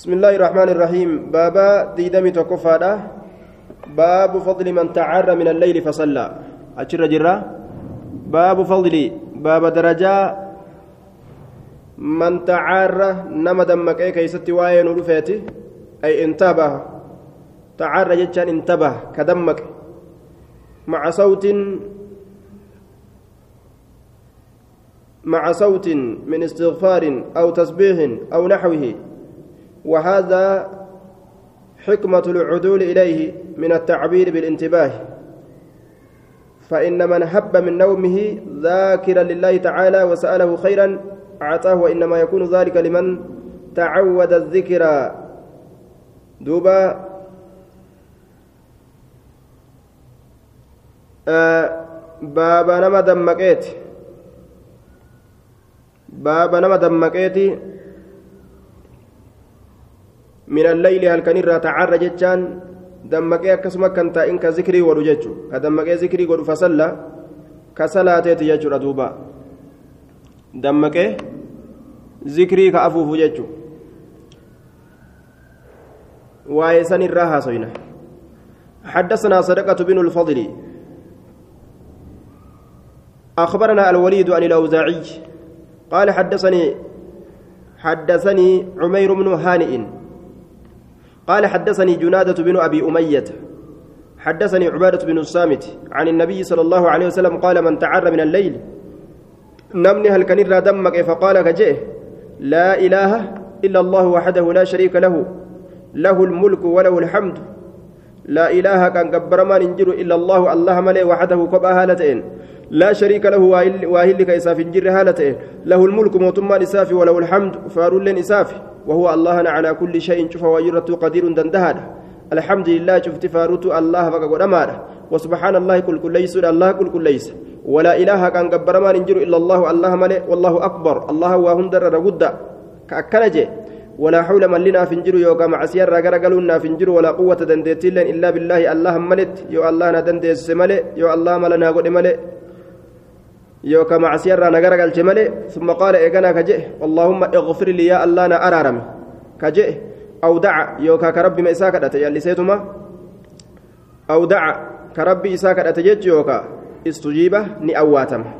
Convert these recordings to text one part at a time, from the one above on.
بسم الله الرحمن الرحيم بابا ديدمي تكفادا باب فضل من تعر من الليل فصلى أشر جرا باب فضل باب درجة من تعر نما دمك أي كيست واين رفيتي أي انتبه تعر جتشان انتبه كدمك مع صوت مع صوت من استغفار أو تسبيح أو نحوه وهذا حكمة العدول إليه من التعبير بالانتباه. فإن من هب من نومه ذاكرا لله تعالى وسأله خيرا أعطاه وإنما يكون ذلك لمن تعود الذكر. دوبا آه بابا نما دمكيت بابا نما دمكيتي من الليل هل كان تعرى جتان دمكي أكسما كان تائن كذكري ودو جتشو. كدمكي ذكري ودو فصلى كصلاتي جتشو ردوبا. دمكي ذكري كأفوف جتشو. وايسان الراها سوينا. حدثنا صدقة بن الفضل. أخبرنا الوليد عن الأوزاعي. قال حدثني حدثني عمير بن هانئ. قال حدثني جنادة بن أبي أمية حدثني عبادة بن الصامت عن النبي صلى الله عليه وسلم قال من تعر من الليل نمني هل كان دمك؟ فقال كجئ لا إله إلا الله وحده لا شريك له له الملك وله الحمد لا إله كان قبر ما ننجر إلا الله الله ملي وحده كبا هالتين لا شريك له واهل كيساف انجر هالتين له الملك موتما إسافي وله الحمد فارول إسافي. وهو الله على كل شيء شوف ويرت قدير دندهاد. الحمد لله شفت فاروت الله فقد أماره وسبحان الله كل كل ليس الله كل كل ليس. ولا إله كان قبر ما ننجر إلا الله الله ملئ والله أكبر. الله وهندر رغد. كأكنجي. ولا حول من لنا فنجر يوكا مع سير رغرغلنا فنجر ولا قوة دندتين إلا بالله الله ملت يو الله ندندس ملئ يو الله ملنا قد ملئ. Yookaan macsiyarraa na garagalche malee summa qaala eeganaa ka je'e allaahumma ighfir lii yaa allah na araarame ka je'e aw daca yookaan ka rabbima isaa kadhate yalliseetuma aw daca ka rabbi isaa kadhate jechu yookaan istujiiba ni awwaatama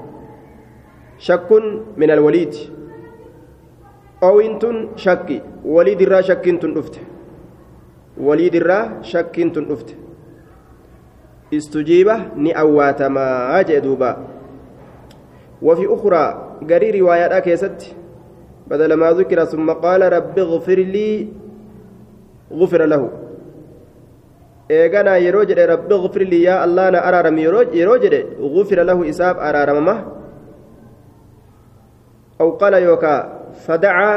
shakkun min alwaliid oowintun shakki waliidirraa shakkiin tun dhufte waliidirraa shakkiin tun dhufte istujiiba ni awwaatamaa jee duubaa وفي أخرى قري روايات كيست بدل ما ذكر ثم قال رب اغفر لي غفر له eeganaa yeroo jedhe rabbi غفر لي allah na araarame yeroo jedhe غفر له isaaf araaramama أو قال يوكا فدعا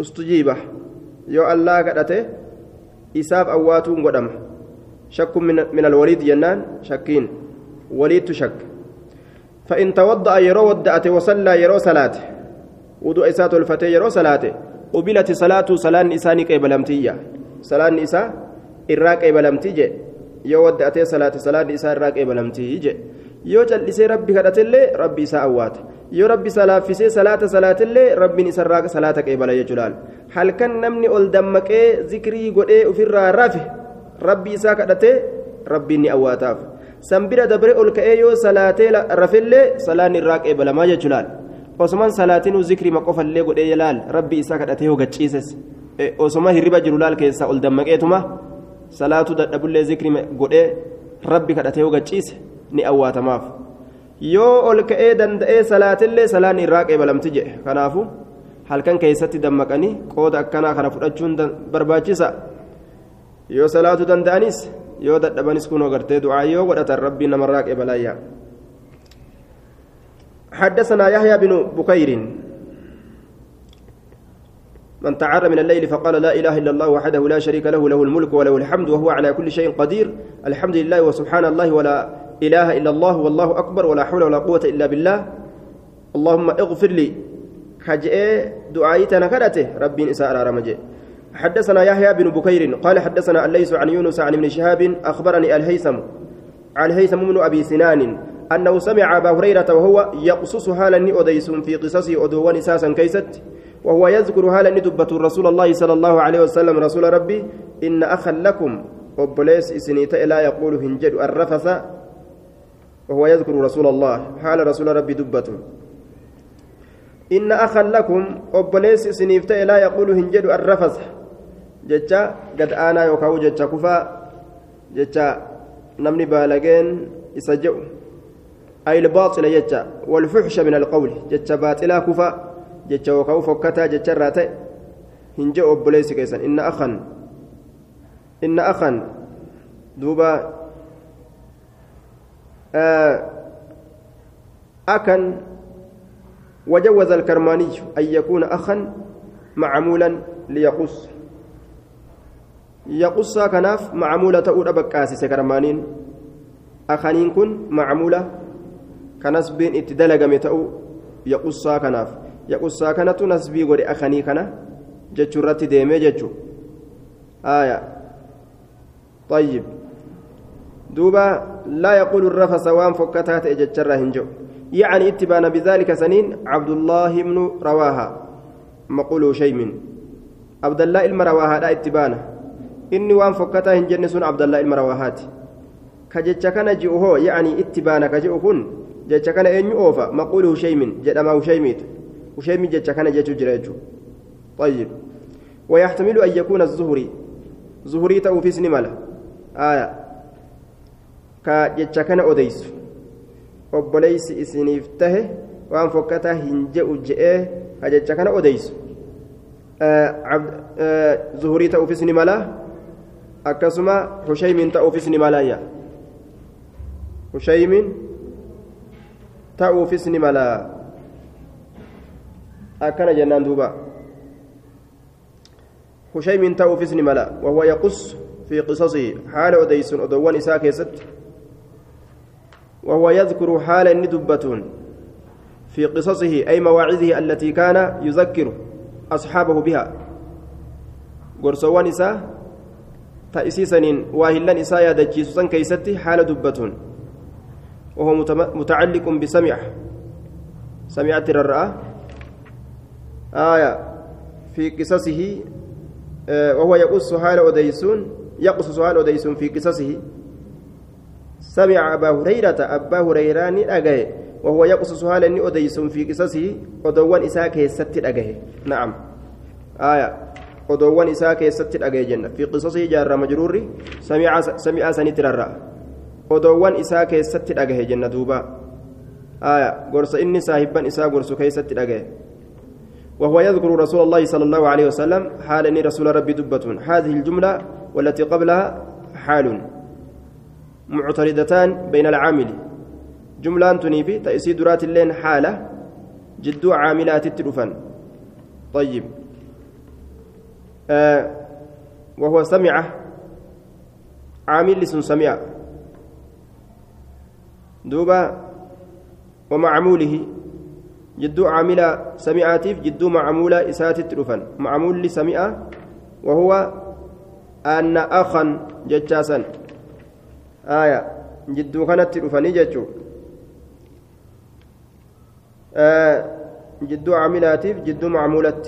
استجيبه yoo allah kadhate isaaf awwaatuun godhama shakku min alwaliid jennaan shakkiin waliidtu shakka فإن توضأ يرو ودأت وصلى يرو صلاة وضوء إساء الفتى يرو صلاة قبلت صلاة صلاة إساني قبلمتية صلاة إساء إراك قبلمتيجة يو ودأت صلاة صلاة إساء إراك قبلمتيجة yoo callisee rabbi kadhatellee rabbi isaa awwaata yoo rabbi salaaffisee salaata salaatillee rabbiin isarraa salaata qeebala jechuudhaan halkan namni ol dammaqee zikrii godhee ofirraa rafe rabbi isaa kadhatee rabbiin ni awwaataaf sanbira dabre ol ka'ee yoo salaatee rafellee salaanni irraa qeebalamaa jechuudhaan osumaan salaatiin zikrima qofallee godhee laal rabbi isaa kadhatee yoo gachiises osuma hirriba jiru laal keessaa ol dammaqeetuma salaatu dadhabullee zikrima godhee rabbi kadhatee yoo gachiise ni awwaatamaaf yoo ol ka'ee danda'ee salaatillee salaanni irraa qeebalamti jedhe kanaafu halkan keessatti dammaqanii qooda akkanaa kana fudhachuun barbaachisa yoo salaatu danda'anis yoo dadhabanis kunoo gartee du'aa yoo godhatan rabbii namarraa qeebalayya حدثنا يحيى بن بكير. من تعر من الليل فقال لا إله إلا الله وحده لا شريك له له الملك وله الحمد وهو على كل شيء قدير. الحمد لله وسبحان الله ولا إله إلا الله والله أكبر ولا حول ولا قوة إلا بالله. اللهم اغفر لي. حجئ دعايتنا كرته ربي إساء رمجي حدثنا يحيى بن بكير قال حدثنا الليث عن يونس عن ابن شهاب أخبرني الهيثم عن هيثم بن أبي سنان أنه سمع أبا هريرة وهو يقصص حالا أديس في قصصه أدوان ساسا كيست وهو يذكر هالا ندبة رسول الله صلى الله عليه وسلم رسول ربي إن أخا لكم وبليس إسنيت لا يقول هنجد الرفث وهو يذكر رسول الله حال رسول ربي دبة إن أخا لكم وبليس إسنيت لا يقول هنجد الرفث جتا قد أنا يوكاو جتا كفا جتا نمني بالغين إسجئ أي الباطل جتا والفحش من القول جتا باطلا كفا jecha yookaan fokkataa jecharraa ta'e hin je'u obboleessi keessan. Inna akan inna akan duuba akan وجوز الكرماني أن يكون أخا معمولا ليقص يقص كناف معمولة أولى بكاسي سكرمانين أخانين كن معمولة كنسبين اتدلق متأو يقص كناف yaqussaa kanatu nasbii godhe akanii kana jechuu irratti deemee jechuu aaya طيب دوبا لا يقول الرفس وان فكتات اجتشرا هنجو يعني اتبان بذلك سنين عبد الله بن رواها مقول شيء من عبد الله المرواها لا اتبانه inni waan fokkataa hin jenne sun abdallaa ilma rawaahaati ka jecha kana ji'u hoo yacanii itti baana ka ji'u kun jecha kana eenyu oofa maquulu hushaymin jedhama hushaymiitu وشيمي جتشا كان جتشو جريجو طيب ويحتمل أن يكون الزهري زهري تأو في سنمالة آية كجتشا كان أوديس obboleeysi isiniif tahe waan fokkataa hin je'u je'ee ka jecha kana odeysu zuhurii ta'uufis ni mala akkasuma hushaymiin ta'uufis ni malaayya hushaymiin ta'uufis ni malaa أكن جنان دوبا هشيم تاو في ملا وهو يقص في قصصه حال أديس أدوان إساك يست وهو يذكر حال ندبة في قصصه أي مواعظه التي كان يذكر أصحابه بها قرصوان إساء تأسيسا واهلا إساء يدجيسا كيست حال دبة وهو متعلق بسمع سمعت الرأى آية في قصصه آه وهو يقص حال أديسون يقص حال أديسون في قصصه. سمع أبا هريرة أبا هريران أجاه وهو يقص حال أني أديسون في قصصه ودوان إساك يستت أجاه نعم. آية. Odoowwan isaa keessatti dhagaye jenna fi qisasii jaarra majruurri sami'aa sanitti rarra'a odoowwan isaa keessatti dhagahe jenna duuba gorsa inni saahibban isaa gorsu keessatti dhagaye وهو يذكر رسول الله صلى الله عليه وسلم حال أني رسول ربي دبة هذه الجملة والتي قبلها حال معتردتان بين العامل جملة تنيفي تأسي درات اللين حالة جدو عاملات التلفن طيب آه وهو سمع عامل لسن سمع دوبا ومعموله جدو عاملة سمعاتيف جدو معمولة إساتت رفن معمول سمع وهو أن أخا جتشاسا آية جدو كانت رفني جتشو آه جدو عاملاتيف جدو معمولة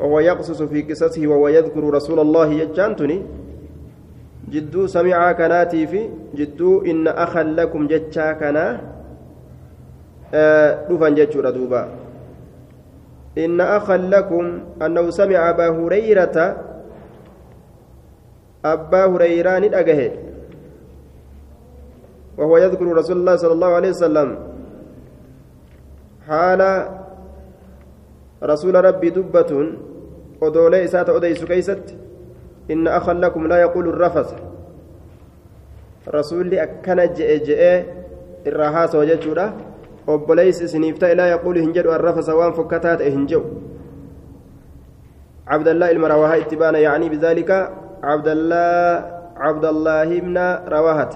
وهو يقصص في قصصه وهو يذكر رسول الله يجانتني. جدو سمع كناتي في جدو إن أخا لكم جتشا كنا. dhufan jechuudha duuba إن أخا لكم أنه سمع أبا هريرة. أبا هريرة ندأجه. وهو يذكر رسول الله صلى الله عليه وسلم. حال رسول ربي دبة. ودولي إسات أديس كيست إن أخا لكم لا يقول الرفث رسول أكن جئ جئ الرهاس وجدت obboleessi isiniif ta'e laa yaquulu hin jedhu arrafasa waan fokkataa ta'e hin jedhu عبد الله المرواها اتبانا يعني بذلك عبد الله عبد الله بن رواهة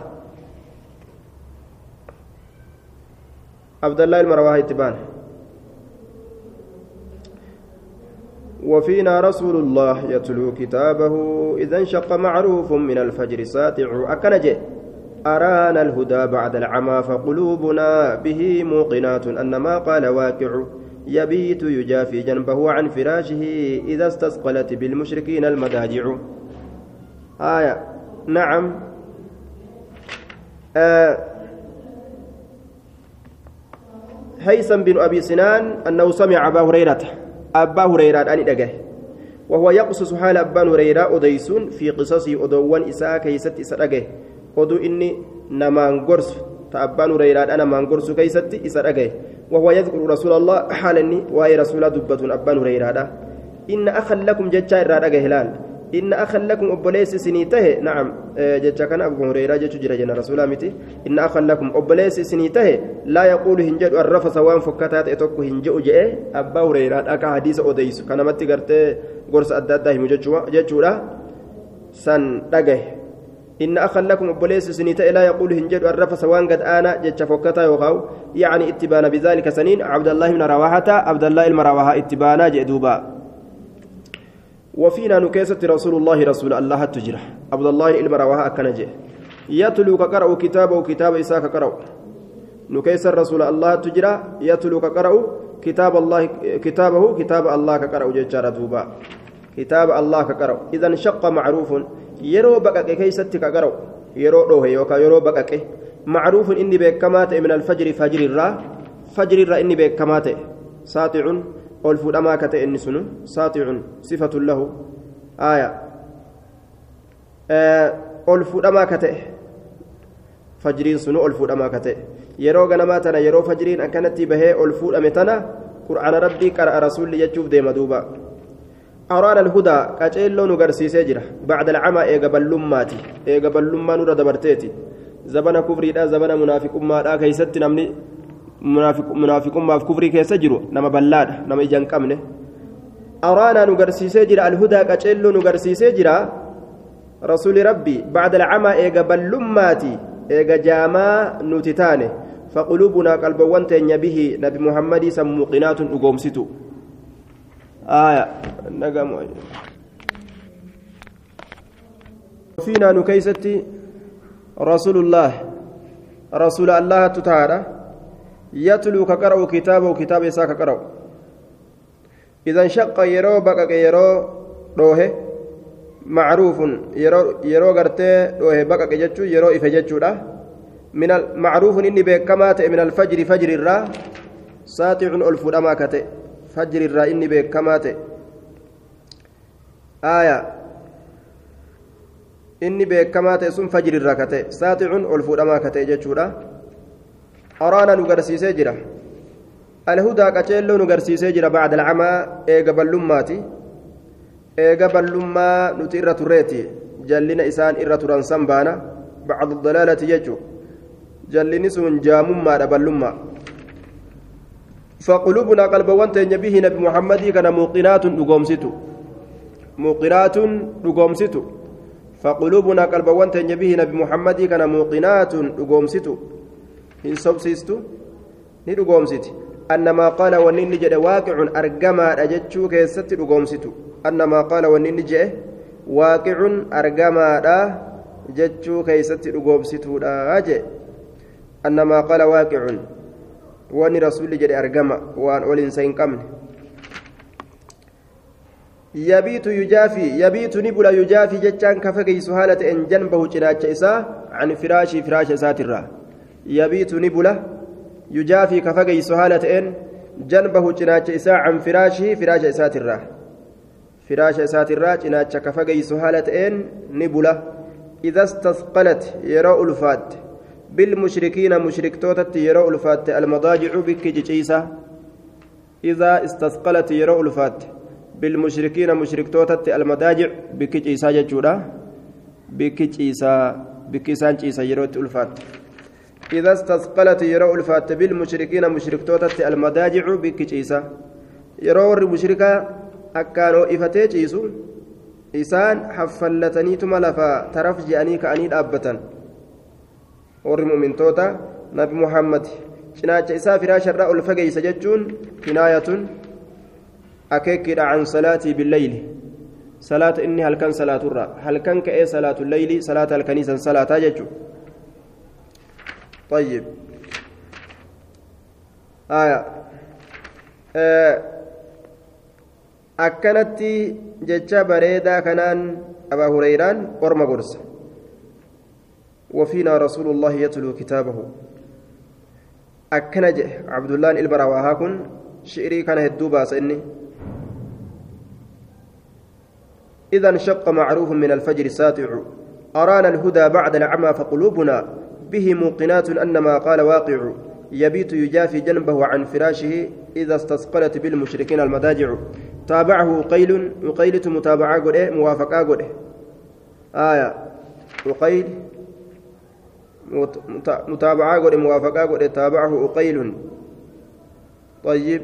عبد الله المرواها اتبانا وفينا رسول الله يتلو كتابه إذا انشق معروف من الفجر ساتع أكنجه أرانا الهدى بعد العمى فقلوبنا به موقنات أن ما قال واقع. يبيت يجافي جنبه عن فراشه إذا استثقلت بالمشركين المداجع. آية. نعم. آه. هيثم بن أبي سنان أنه سمع أبا هريرة. أبا هريرة أن إدقه وهو يقصص حال أبا هريرة أديسون في قصصه أدوان إساء كيست إساء أدقه أدو إني نمان قرص تأبان هريرة أنا مان قرص كيست إساء وهو يذكر رسول الله حالني وهي رسول دبة أبان هريرة إن أخا لكم جتشا إرادة هلال إن أخا لكم أبليس سنيته. نعم. جتشا كان أبو هريرة جتشو جرى جنا رسول متي. إن أخا لكم أبليس سنيته. لا يقول هنجد الرفس وان فكتات إتوكو هنجو جئ. أبا هريرة أكا حديث أوديس. كان متي قرتي قرص أداد هم جتشو سن دقه. إن أخا لكم أبليس سنيته. لا يقول هنجد الرفس وان قد أنا. جتشا فكتا يوغاو يعني اتبان بذلك سنين. عبد الله بن رواحة. عبد الله المرواحة اتبانا جئدوبا وفينا نكيسة رسول الله رسول الله تجرى عبد الله المرواها أكنجه يتلو كقرأ كتابه كتاب إساك قرأ نكيس رسول الله تجرى يتلو كقرأ كتاب الله كتابه كتاب الله كقرأ ججار دوبا. كتاب الله كقرأ إذا انشق معروف. يرو بقك كيست كقرأ يرو روه يوكا يرو بقك معروف إني بكمات من الفجر فجر الرا. فجر الرا إني بكمات ساطع ol fudhamaa ka ta'e inni sunu saaxicun sifatun lahu aaya ol fudhamaa ka ta'e fajriin sunu ol fudhamaa ka ta'e yeroo ganamaa tana yeroo fajriin akkanatti bahee ol fuudhame tana qur'aana rabbii qara'a rasuulli jechuuf deema duuba أران الهدى كأجيلو نغرسيسي جرا بعد العمى إيغا بلوماتي إيغا بلوما نورا دبرتيتي زبنا كفري دا زبنا منافق ما دا كيست نمني jiru nama ballaadha nama ijaan qabne araanaa nu garsiisee jira alhudaa qaceelloo nu garsiisee jira rasuuli rabbi bacda alcamaa eega ballummaati eega jaamaa nuti taane فقلوبنا قلبوان تنيا به نبي محمد سموقنات أقومستو آية نقام فينا نكيستي رسول الله رسول الله تتعالى يتلو كقرأ كتابه كتاب إساء كقرأ إذا انشق يرو بقى يرو روه معروف يرو يرو غرتي روه بقى جتشو يرو إفجتشو من المعروف إني بكمات من الفجر فجر الرا ساطع ألف أماكة فجر الرا إني بكمات آية. inni beekamaate sun fajri irraa kate saaxicuun ol fuudhamaa kate jechuudha أرانا نقرسيسي جرا. الهدى كتشيلو نقرسيسي جرا بعد العمى إيقا بلوماتي إيقا بلوما نتي إرى تريتي. جلنا إسان إرى تران سنبانا بعد الضلالة يجو. جلني سون جامما بلوما فقلوبنا قلب وانتين به نبي محمد كان موقنات نقومستو موقنات نقومستو فقلوبنا قلب وانتين به نبي محمد كان موقنات نقومستو hin sobsiistu ni dhugoomsiti annamaa qaala wanni inni jedhe waaqicun argamaadha jechuu keessatti dhugoomsitu annamaa qaala wanni inni jedhe waaqicun argamaadha jechuu keessatti dhugoomsituudha jee annamaa qaala waaqicun wanni rasuulli jedhe argama waan olinsa hin qabne يبيت يجافي يبيت نبلا يجافي جتان كفكيس هالة إن جنبه جناش إساء عن فراشي فراش ساترا يبيت نبلة يجافي كفقي سهالة إن جنبه جناش إساء عن فراشه فراش إسات الراه فراش إسات الراه جناش كفقي سهالة إن نبلة إذا استثقلت يرى ألفات بالمشركين مشرك توتت يرى ألفات المضاجع بك جيسة إذا استثقلت يرى ألفات بالمشركين مشرك توتت المضاجع بك جيسة ججورة بك جيسة بك إسان جيسة يرى ألفات إذا استثقلت يرى الفات بالمشركين مشرك توتت المداجع بكيسة يرى المشركة أكانوا إفتي جيسو إسان حفلتني تملفا ترف جاني كأني أبتا warri mu'mintoota nabi muhammad cinaacha isaa firaasha irraa ol fageeysa jechuun kinaayatun akeekkiidha can salaatii billeyli salaata inni halkan salaaturra halkan ka'ee salaatu leyli salaata halkanii san salaataa jechuudha طيب. آية. akkanatti jecha bareedaa kanaan abaa hureyraan orma gorsa وفينا رسول الله يتلو كتابه. أكنج عبد الله البرا وهاكن شعري كان هدوبا سني إذا انشق معروف من الفجر ساتع. أرانا الهدى بعد العمى فقلوبنا. به موقنات أن ما قال واقع يبيت يجافي جنبه عن فراشه إذا استثقلت بالمشركين المداجع تابعه قيل يقيلت متابعة قد موافقة قد آية. وقيل متابعة قد موافقة قد تابعه أقيل طيب.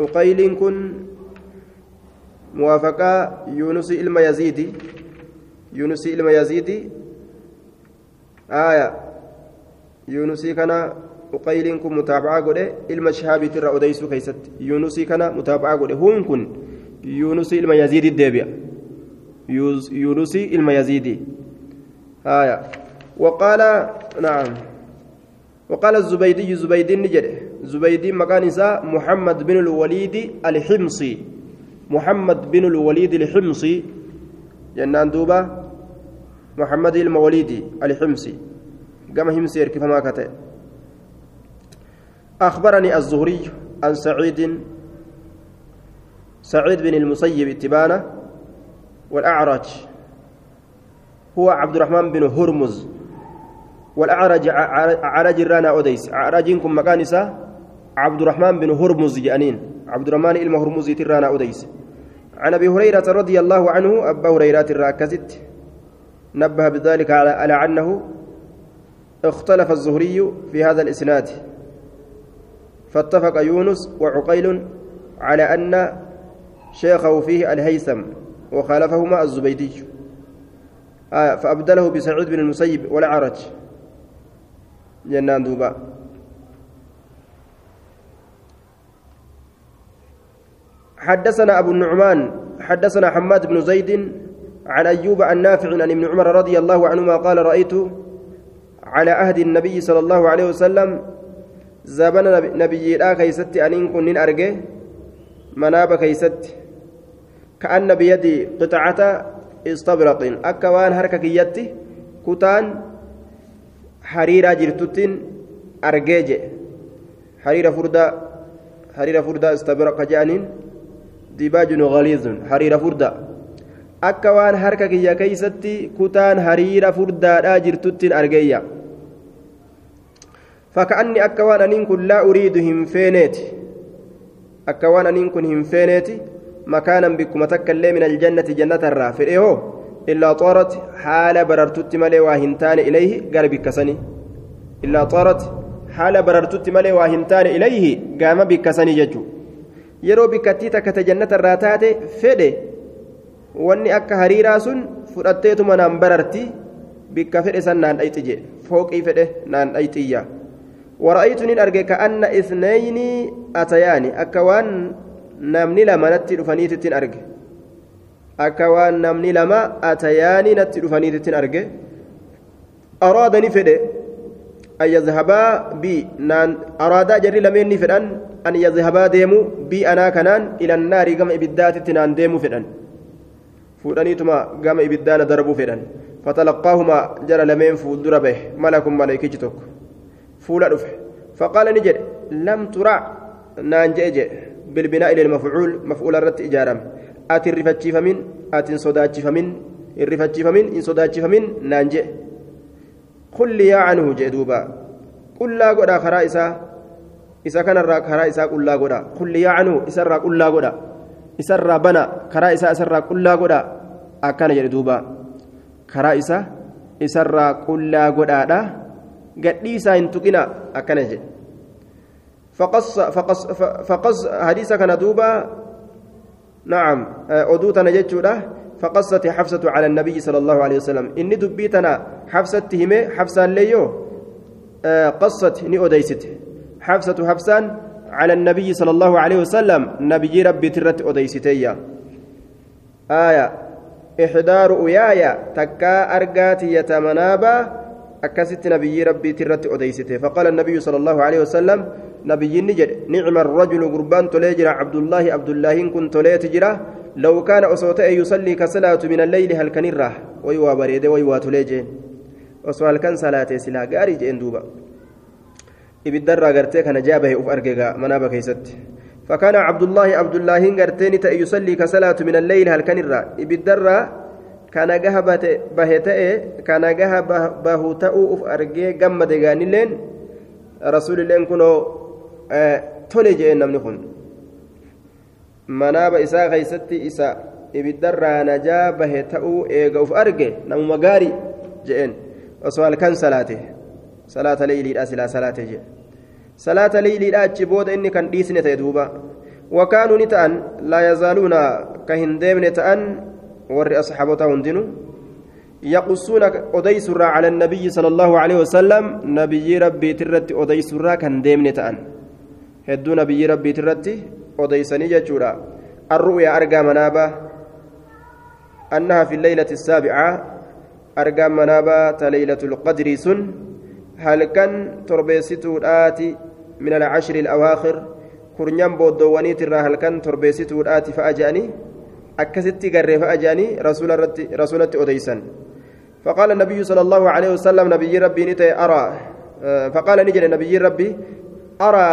أقيل كن موافقة يونس إلما يزيد يونس إلما يزيد آية يونس كان uqayliin kun mutaabacaa godhe ilma shihaabiitti irraa odeysuu keeysatti yuunusii kana mutaabacaa godhe huun kun yuunusii ilma yaziidii deebi'a yuunusii ilma yaziidii haya waqaala na'am وقال الزبيدي زبيدي نجد زبيدي مكان إساء محمد بن الوليد الحمصي محمد بن الوليد الحمصي جنان دوبا محمد الموليدي الحمصي. قام همسير كيف ما كتب أخبرني الزهري عن سعيد سعيد بن المسيب اتبانة والأعرج. هو عبد الرحمن بن هرمز. والأعرج عرج رانا أوديس. عرجينكم مكانسا عبد الرحمن بن هرمز جانين. عبد الرحمن إلما هرمز ترانا أوديس. عن أبي هريرة رضي الله عنه أبا هريرة الراكزت نبه بذلك على أنه اختلف الزهري في هذا الإسناد. فاتفق يونس وعقيل على أن شيخه فيه الهيثم وخالفهما الزبيدي. آه فأبدله بسعيد بن المسيب والعرج. جنان دوبا. حدثنا أبو النعمان حدثنا حماد بن زيد عن أيوب عن نافع عن ابن عمر رضي الله عنهما قال رأيت على عهد النبي صلى الله عليه وسلم keeysatti aniin kun nin arge manaaba keeysatti ka'anna biyadii qixacata istabraqin akka waan harka kiyyatti kutaan hariiraa jirtuttiin argee jedhe hariira furdaa hariira furdaa istabraqa je'aniin dibaajun ghaliizun hariira furdaa akka waan harka kiyya keeysatti kutaan hariira furdaadhaa jirtuttiin argeeyya. فكأني أكوان أنين كن لا أريد هم فينيتي أكوان أنين كن هم فينيتي مكانا بكم تكلي من الجنة جنة الرافع إيه إلا طارت حال بررتت ملي واهنتان إليه قال بكسني إلا طارت حال بررتت ملي واهنتان إليه قام بكسني ججو yeroo bikkattii takka ta jannata irraa taate fedhe wanni akka hariiraa sun fudhatteetuma naan bararti. Bikka fedhe san naan dhayxi jedhe fooqii fedhe naan ورأيت نين أرجع كأن اثنين أتياني أكوان نمني لما نتي رفنيت تين أرجع أكوان نمني لما أتياني نتي رفنيت تين أرجع أرادني فدي أن يذهبا بي نان أرادا جري لمن فدان أن يذهبا ديمو بي أنا كنان إلى النار قم إبدات تنان ديمو فدان فودانيتما قام إبدان دربو فدان فتلقاهما جرى لمن فودر به ملك tokko. فولا دفه فقال نجد لم ترع نانجئ بالبناء للمفعول مفعول الرت إجارم أتي الرفتشي فمن أتي صداتشي فمن الرفتشي فمن إن صداتشي فمن نانجئ قل لي عنه جدوبا قل لا قد خرا إسا إسا كان الرا خرا إسا قل لا قل لي عنه إسا الرا قل لا قد خرا إسا إسا الرا قل لا قد أكان جدوبا خرا إسا إسا الرا قل لا قد gadhiisaa hin tuqina akkana jedhe. فقص فقص فقص حديث كان دوبا نعم أدوت نجتشوده فقصت حفصة على النبي صلى الله عليه وسلم إني دبيتنا حفصة تهمي حفصة ليو قصت ني أديست حفصة حفصا على النبي صلى الله عليه وسلم نبي ربي ترت أديستيا. آية إحدار أيايا تكا أرقات يتمنابا أكست نبي ربي ترت أديسته فقال النبي صلى الله عليه وسلم نبيين جد نعم الرجل قربان تليجرا عبد الله عبد الله كن تليت جرا لو كان أصوته يصلي كصلاة من الليل هل كان الراه؟ ويوا بريد ويوا تليجين osoo halkan salaatee silaa gaarii jeen duuba ibiddarraa gartee kana jaabahe uf argegaa manaaba keeysatti فكان عبد الله عبد الله غرتين يصلي كصلاة من الليل هل كان الرا gaha bahe ta'e kana gaha bahu ta'uu uf argee gammade gaanilleen rasuulilleen kunoo tole jeen namni kun manaaba isaa keeysatti isa ibiddarraa najaa bahe ta'uu eega uf arge namuma gaarii jeen osoo halkan salaate salaata leeyliidha silaa salaate jedhe salaata leeyliidha achi booda inni kan dhiisne ta'e duuba wakaanuu ni ta'an laa yazaaluuna ka hin deemne ta'an warri asxaabotaa hundinuu يقصون أديس على النبي صلى الله عليه وسلم نبي ربي ترت أديس كان ديمن تأن هدو نبي ربي ترت أديسني جتورا الرؤيا أرقى منابة أنها في الليلة السابعة manaabaa ta leeylatul qadrii sun halkan torbeessituudhaati min alcashri alawaakhir kurnyan booddoowwaniitirraa halkan torbeessituudhaati fa'a je'anii akkasitti garree fa'a je'anii rasuulatti odeysan فقال النبي صلى الله عليه وسلم نبي ربي نتي أرى فقال نجد نبي ربي أرى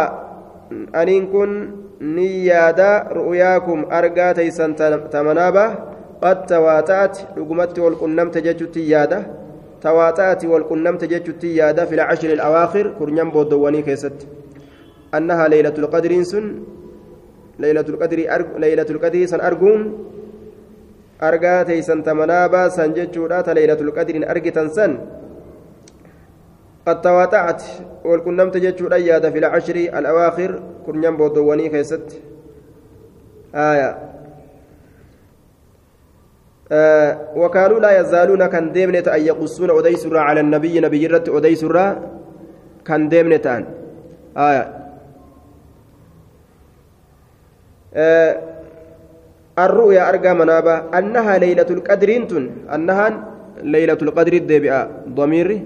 أن كن نيادا رؤياكم أرقى تيسن تمنابه قد تواتأت رقمت والقنمت جتت ياده تواتأت والقنمت جتت ياده في العشر الأواخر كرنيم بودواني كيست. أنها ليلة القدر سن ليلة القدر أرق ليلة القدر سن أرجون أرجا تيسن تمنابا سن جتشورات ليلة القدر أرجتا سن. قد تواتأت والقنمت جتشورا ياده في العشر الأواخر كرنيم بودواني كيست. آية. وكانوا لا يزالون كان ديمنة أن يقصون أديسرا على النبي نبي رت أديسرا كان ديمنة أن. آية. آه الرؤيا أرجى منابا. أنها ليلة القدر أنها ليلة القدر الدبئة ضمير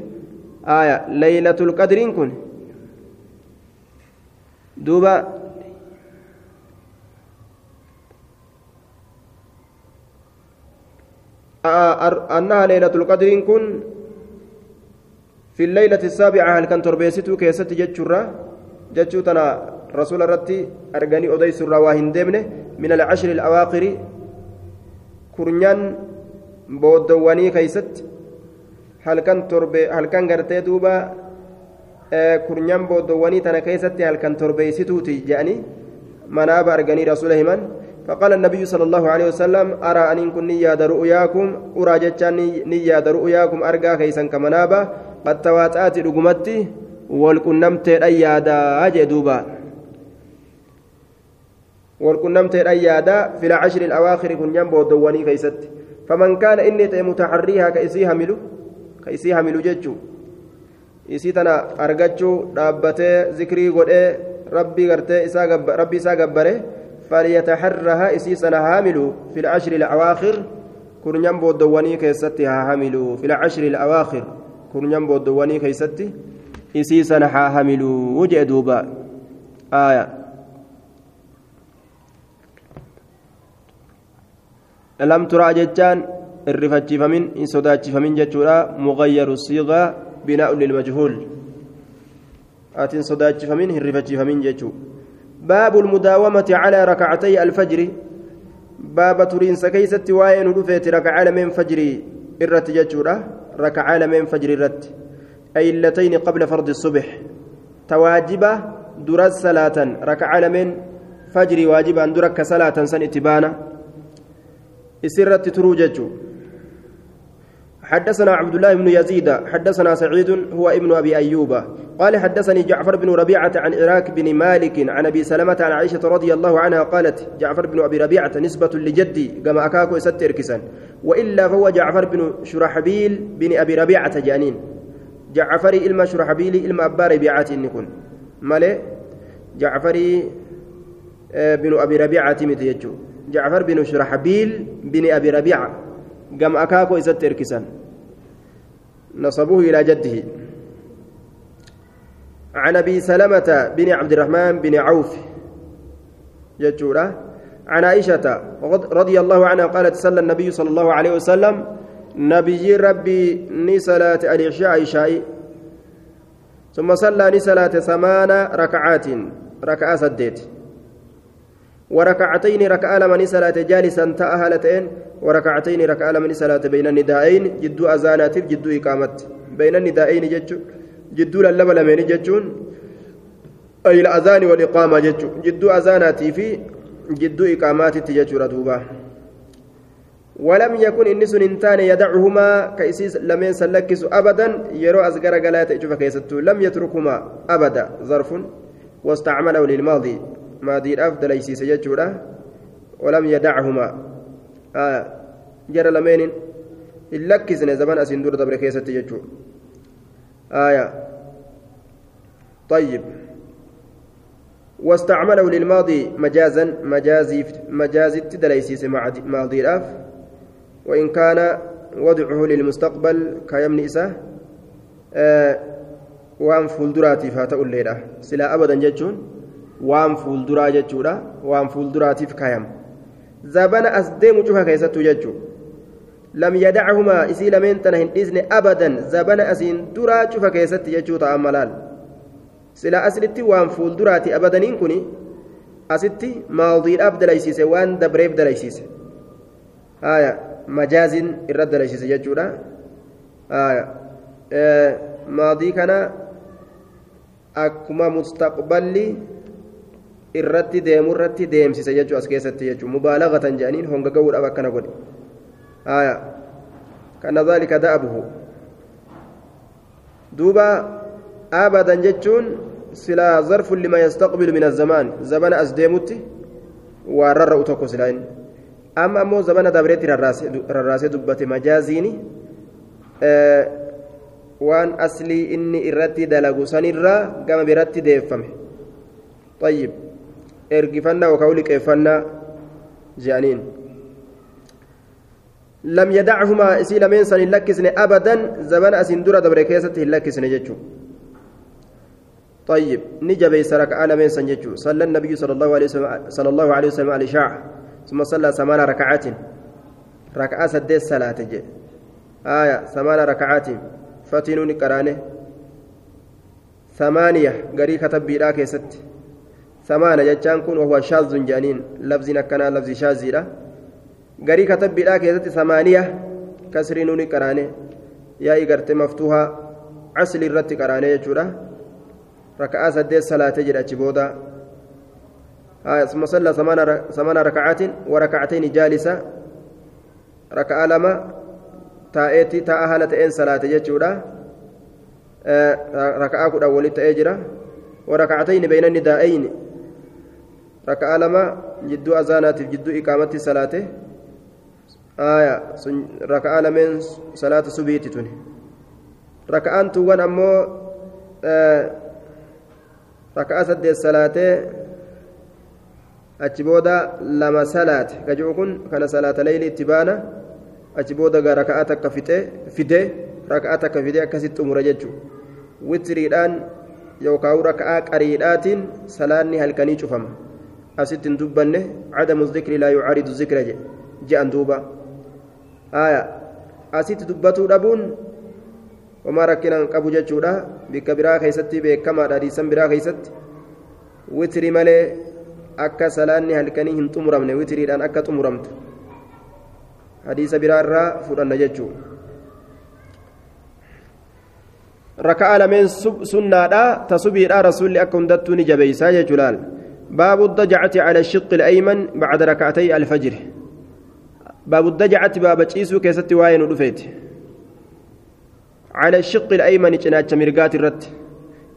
آية. ليلة القدر كن دوبا. أنها ليلة القدر كن في الليلة السابعة هل كان تربيستو كيست جتشرا جتشو تنا رسول الرتي أرغني أديس الرواهن دمنه من العشر الأواخر. كرنيان بودواني كيست. هل كان تربي هل كان غرتي دوبا؟ كرنيان بودواني تنا كيست هل كان تربيستو تجاني مناب أرغني رسول همان فقال النبي صلى الله عليه وسلم أرى أن كن نياد رؤياكم أرى جتان نياد رؤياكم أرقى كيسا كمنابا قد تواتأت رقمتي؟ والكنمت أيادا أجدوبا والكنمت أيادا في العشر الأواخر كن ينبو الدواني كيست. فمن كان إني متحريها كيسيها ملو كيسيها ملو جتشو isiitana argachuu dhaabbatee zikrii godhee rabbii gartee isaa فليتحرها إسيسنا هامل في العشر الأواخر. كرنيان بودواني كيستي هامل في العشر الأواخر. كرنيان بودواني كيستي إسيسنا هامل وجه دوبا. آية. لم ترى جتان الرفتشفمين إن صداتشفمين جتورا مغير الصيغة بناء للمجهول. آتين صداتشفمين الرفتشفمين جتورا باب المداومة على ركعتي الفجر. باب ترين سكيست وين رفيت ركع من فجر الرت ججورة. ركع من فجر الرت أي اللتين قبل فرض الصبح. تواجبة درس صلاة. ركع من فجر واجبا درك صلاة سن اتبانا. إسرت تروججو حدثنا عبد الله بن يزيد حدثنا سعيد هو ابن أبي أيوب. قال حدثني جعفر بن ربيعة عن عراك بن مالك عن أبي سلمة عن عائشة رضي الله عنها قالت جعفر بن أبي ربيعة نسبة لجدي كما أكاكو كسان وإلا فهو جعفر بن شرحبيل بن أبي ربيعة جانين جعفري إلما شرحبيل إلما أبا ربيعة نكون. مالي؟ جعفري بن أبي ربيعة متيجو جعفر بن شرحبيل بن أبي ربيعة. قام أكاكو إذا تركسان نصبوه إلى جده عن أبي سلمة بن عبد الرحمن بن عوف جتورة عن عائشة رضي الله عنها قالت صلى النبي صلى الله عليه وسلم نبي ربي نسلات العشاء عشاء ثم صلى نسلات ثمان ركعات ركعة سديت وركعتين ركعة لمن صلاة جالسا تأهلتين وركعتين ركعة لمن صلاة بين الندائين جدو أزانات جدو إقامت. بين الندائين جدو جدو للبا لمن جدون أي الأذان والإقامة جدو. جدو أزانات في جدو إقامات تججو ردوبا. ولم يكن النس إنتان يدعهما كيسيس لمن سلكس أبدا يرو أزقر قلات لم يتركهما أبدا. ظرف واستعمله للماضي. ماضي الأفضل يسيس ججورة ولم يدعهما آه جرى لمن اللكسن زمان أسندور دبر كيست ججو آية طيب واستعمله للماضي مجازا مجازي مجازي تدليسيس ماضي الأف وإن كان وضعه للمستقبل كيمن إساه آه haa ta'u illeedha silaa abadan jechuun waan fuulduraa jechuudha waan fuulduraatiif kaayama zabana as deemu cufa keessattuu jechuudha lam yadachumaa isii lameen tana hin dhiisne abadan zabana asiin duraa cufa keessatti jechuu ta'an malaal silaa aslitti waan fuulduraati abadaniin kun asitti maadiidhaaf dalaysiise waan dabreef dalaysiise haya majaaziin irra dalaysiise jechuudha haya maadii kana akkuma mustaqballi irratti deemu irratti deemsise jechuu as keessatti jechuu mubaalagatan jedhaniin honga ga'uudhaaf akkana godhe haya kana dhaalika da'abuhu duuba abadan jechuun silaa zarfun lima yastaqbilu min azamaan zabana as deemutti waan rarra'u tokko silaa inni amma ammoo zabana dabreetti rarraasee dubbate majaaziini waan aslii inni irratti dalagu sanirraa gama biratti deeffame طيب ergifannaa yookaan liqeeffannaa je'aniin. Lameen san hin lakkisne abadan zabana asin dura dabre keessatti hin lakkisne jechuudha طيب نجب ركعة لمن سنججو صلى النبي صلى الله عليه وسلم صلى الله عليه وسلم على العشاء ثم صلى ثمان ركعات ركعة سدس صلاة جي آية ثمان ركعات فتنون قرانه ثمانية قري كتب ثمانية جتان كون وهو شاذ جانين لفظ كان لفظ شاذ قري كتب بلاك ست ثمانية كسر نون قرانه يا إغرت مفتوحة عسل الرت قرانه يجوره ركعة سدس صلاة أجبودا آه ثم صلى ثمان ركعات وركعتين جالسة ركعة لما تأتي تأهلت إن صلاة آه ركعة كذا ولت أجرا وركعتين بين الندائين لما جدّو أذانات جدّو إقامة صلاة آية ركعة لمن صلاة سبيت توني ركعان توان أمو آه raka'aa saddeet salaatee achi booda lama salaate gajuu kun kana salaata layli itti baana achi booda gaa raka'aa takka fidee raka'aa takka fidee akkasitti xumura jechuudha witiriidhaan yookaan raka'aa qariidhaatiin salaanni halkanii cufama asitti hin dubbanne cadamu zikri laa yucaaridu zikra je'an duuba asitti dubbatuu dhabuun homaa rakkinaan qabu jechuudha bikka biraa keessatti beekamaadha hadiisan biraa keessatti witiri malee akka salaanni halkanii hin xumuramne witiriidhaan akka xumuramtu hadiisa biraa irraa fudhanna jechuudha raka'aa lameen sunnaadha tasubiidha rasuulli akka hundattuu ni jabeeysaa jechuudhaan dajacati cala shiqqi ayman bacda raka'atay alfajri baabu dajacati baaba ciisuu keessatti waa'ee nu dhufeeti على الشق الأيمن جناتش مرقات الرت.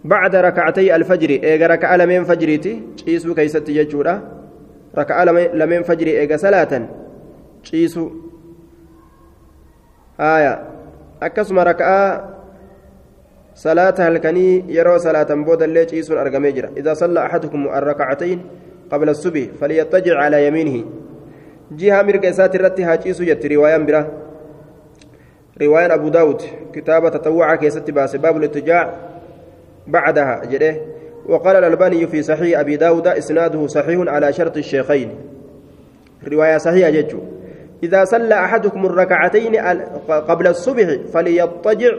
بعد ركعتي الفجر إيجا ركع لمن فجريتي شيسو كيست يجورا. ركع لمن فجر إيجا صلاة. شيسو آية. أكسم صلاة هلكني يرى صلاة بود اللي شيسو أرقميجرا إذا صلى أحدكم الركعتين قبل الصبح فليضطجع على يمينه. جهة مرقسات الرت هاجيسو جت رواية برا. رواية أبو داود كتابة تطوع كيست باس باب الاتجاع بعدها جده وقال الألباني في صحيح أبي داود إسناده صحيح على شرط الشيخين. رواية صحيحة جدّ إذا صلى أحدكم الركعتين قبل الصبح فليضطجع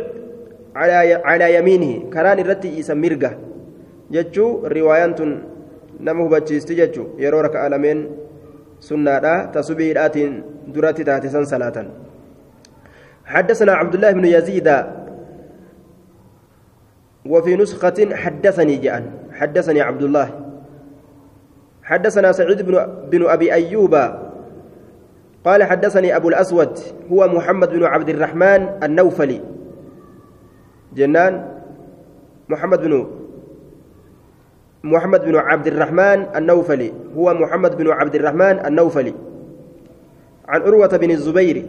على يمينه. كران الرتي يسمرقه جتشو روايات نمه بتشيست جتشو. يرو ركع لمن سنة تسبيح الآتين دراتي تاتسن صلاة حدثنا عبد الله بن يزيد. وفي نسخة حدثني جاء حدثني عبد الله. حدثنا سعيد بن, بن أبي أيوب. قال حدثني أبو الأسود. هو محمد بن عبد الرحمن النوفلي. جنان محمد بن محمد بن عبد الرحمن النوفلي. هو محمد بن عبد الرحمن النوفلي. عن عروة بن الزبير.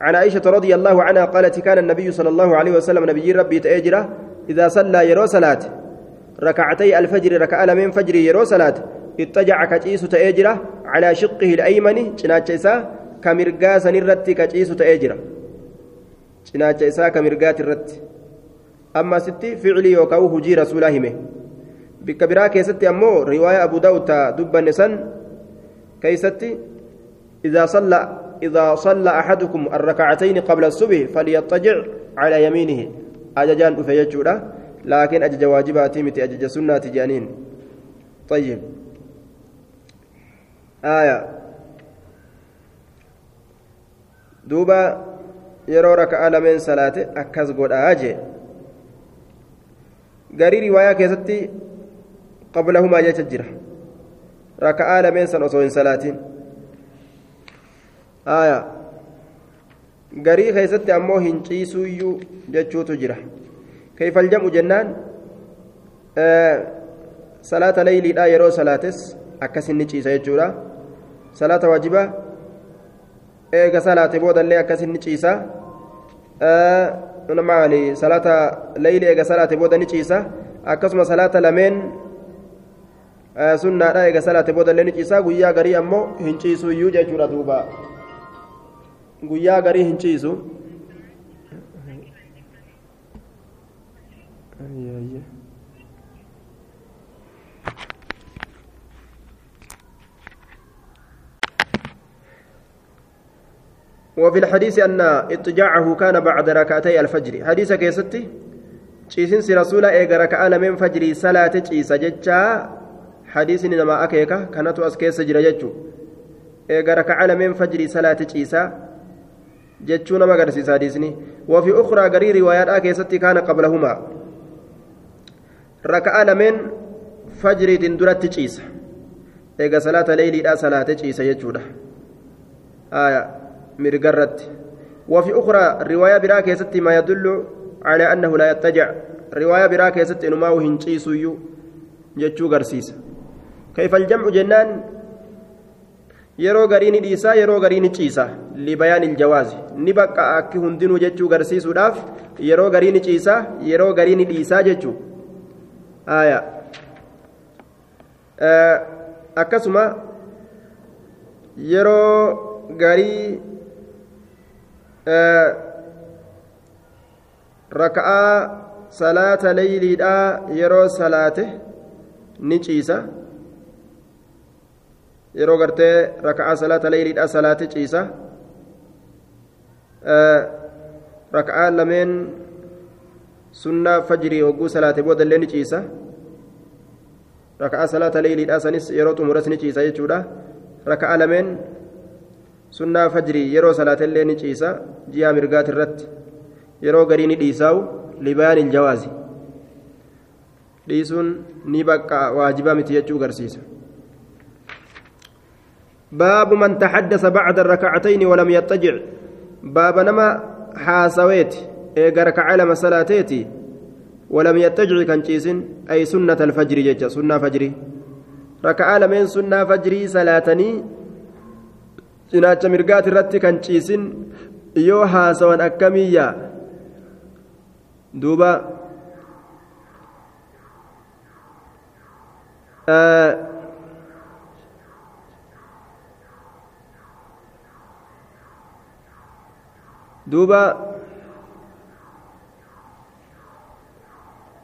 عن عائشة رضي الله عنها قالت كان النبي صلى الله عليه وسلم نبي ربي تأجره إذا صلى يرو صلاة. ركعتي الفجر ركع من فجر يرو صلاة. اتجع كتيس تأجره على شقه الأيمن. جناچ إسا كمرقا سنرت كتيس تأجره جناچ إسا كمرقات الرت أما ستي فعلي يوكاو هجي رسول الله بك برا كيستي أمو رواية أبو داود دب النسان كيستي إذا صلى إذا صلى أحدكم الركعتين قبل الصبح فليضطجع على يمينه أججان أفيجورا لكن أجج واجباتي متي أجج سنة جانين طيب آية دوبا yeroo raka'aa lameen salaate akkas godhaa jee garii riwaayaa keessatti qablahumaa jecha jira raka'aa lameen san osoo hin salaatiin aya garii keessatti ammoo hin ciisuuyyuu jechuutu jira kayfal jam'u jennaan salaata layliidha yeroo salaates akkas inni ciisa jechuudha salaata waajibaa eega salaate boodallee akkas inni ciisa maali salaata layli eega salaate booda ni ciisa akkasuma salaata lameen sunnaadha eega salaate boodallee ni ciisa guyyaa garii ammoo hin ciisuuyyuu jechuudha duuba guyyaa garii hin ciisu وفي الحديث أن اضطجاعه كان بعد ركعتي الفجر حديث كيستي ciisinsi rasuula eega raka'a lameen fajrii salaate ciisa jechaa hadiisni nama akeeka kanatu as keessa jira jechuu eega raka'a lameen fajrii salaate ciisaa jechuu nama agarsiisa hadiisni wafi ukraa garii riwaayaadhaa keessatti kaana qablahumaa raka'a lameen fajriitiin duratti ciisa eega salaata leeyliidhaa salaate ciisa jechuudha mirgarratti wafi ukraa riwaayaa biraa keessatti maa yadullu على أنه لا يتجع رواية براك يست إنما وهنشي سيو جتشو غرسيس كيف الجمع جنان yeroo garii ni dhiisaa yeroo garii ni ciisa libayaan iljawaazi ni bakka akki hundinuu jechuu garsiisuudhaaf yeroo garii ni ciisaa yeroo garii ni dhiisaa jechuu aya akkasuma yeroo garii raka'aa salaata leyliidhaa yeroo salaate ni ciisa yeroo gartee raka'aa salaata leyliidhaa salaate ciisa raka'aa lameen sunnaa fajrii hogguu salaate booda illee ni ciisa raka'aa salaata leyliidhaa sanis yeroo xumuras ni ciisa jechuudha raka'aa lameen sunnaa fajrii yeroo salaate illee ni ciisa ji'a mirgaati irratti yeroo garii ni dhiisaa'u libayaan iljawaazi dhiisuun ni bakka waajibaa miti jechuu garsiisa باب من تحدث بعد الركعتين ولم يضطجع باب نما حاسويت إيجا ركع لما صلاتيتي ولم يضطجع كان أي سنة الفجر جج سنة فجري ركع لمن سنة فجري صلاتني cinaacha mirgaati irratti kan ciisin yoo haasawan akkamiyya duuba duuba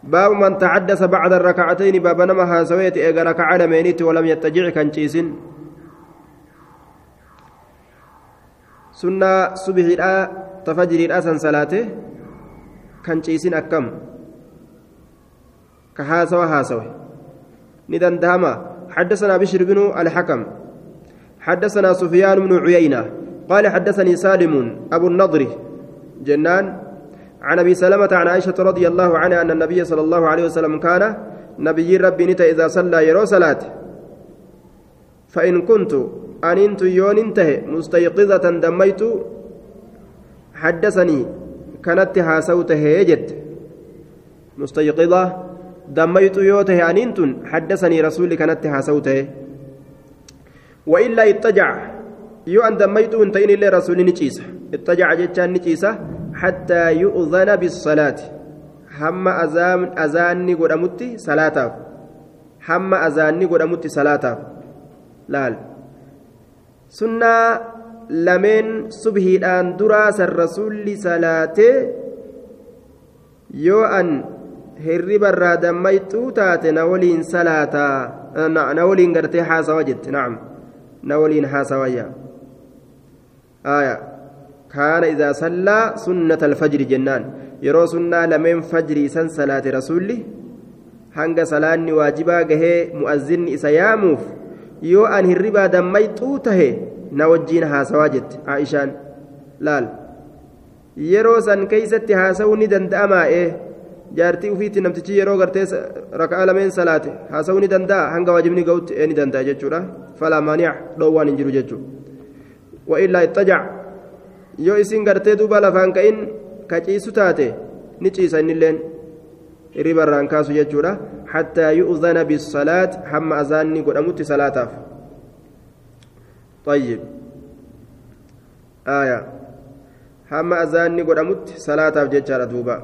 باب من تحدث بعد الركعتين باب نما هاسويت إيغا ركع لمينيت ولم يتجع كان جيسن سنة صبح تفجر الأسن صلاته كان جيسن أكم كهاسوى هاسوي ندن دهما حدثنا بشر بن الحكم حدثنا سفيان بن عيينة قال حدثني سالم أبو النضر جنان عن ابي سلمه عن عائشه رضي الله عنها ان النبي صلى الله عليه وسلم كان نبي ربي نتا اذا صلى يرو صلاه فان كنت ان انت يون انتهى مستيقظة دميت حدثني كانت هاسوته جد. مستيقظة دميت يوته ان انت حدثني رسولي كانت هاسوته وإلا اتجع يو ان دميت انتين إلا رسولي نجيسه اتجع جتان نجيسة حتى يؤذن بالصلاة. هم أذان أذاني قدامتي صلاة هم أذاني قدامتي صلاة laal sunnaa lameen subhiidhaan duraasan rasuulli salaatee yoo an hirribarraa dammayxuu taate na waliin salaataa na waliin gartee haasawa jette nacam na waliin haasawayya aya كان إذا صلى سنة الفجر جنان يرو سنة لمن فجر سن صلاة رسولي hanga salaanni waajibaa gahee mu'azzinni isa yaamuuf yoo an hirribaa dammayxuu tahe na wajjiin haasawaa jette aishaan laal yeroo san keeysatti haasawuu ni danda'amaa'e jaartii ufiitti namtichi yeroo gartee raka'aa lameen salaate haasawuu ni danda'a hanga waajibni ga'utti ee ni danda'a jechuudha falaa maani'a dhoowwaan hin jiru jechuudha wa'illaa ittajac yoo isin gartee duuba lafaan ka'in ka ciisu taate ni ciisa innilleen ribarraan kaasu jechuudha hattaa yu'zana bisalaat hamma azaanni godhamutti salaataaf طيب آية hamma azaanni godhamutti salaataaf jechaadha duuba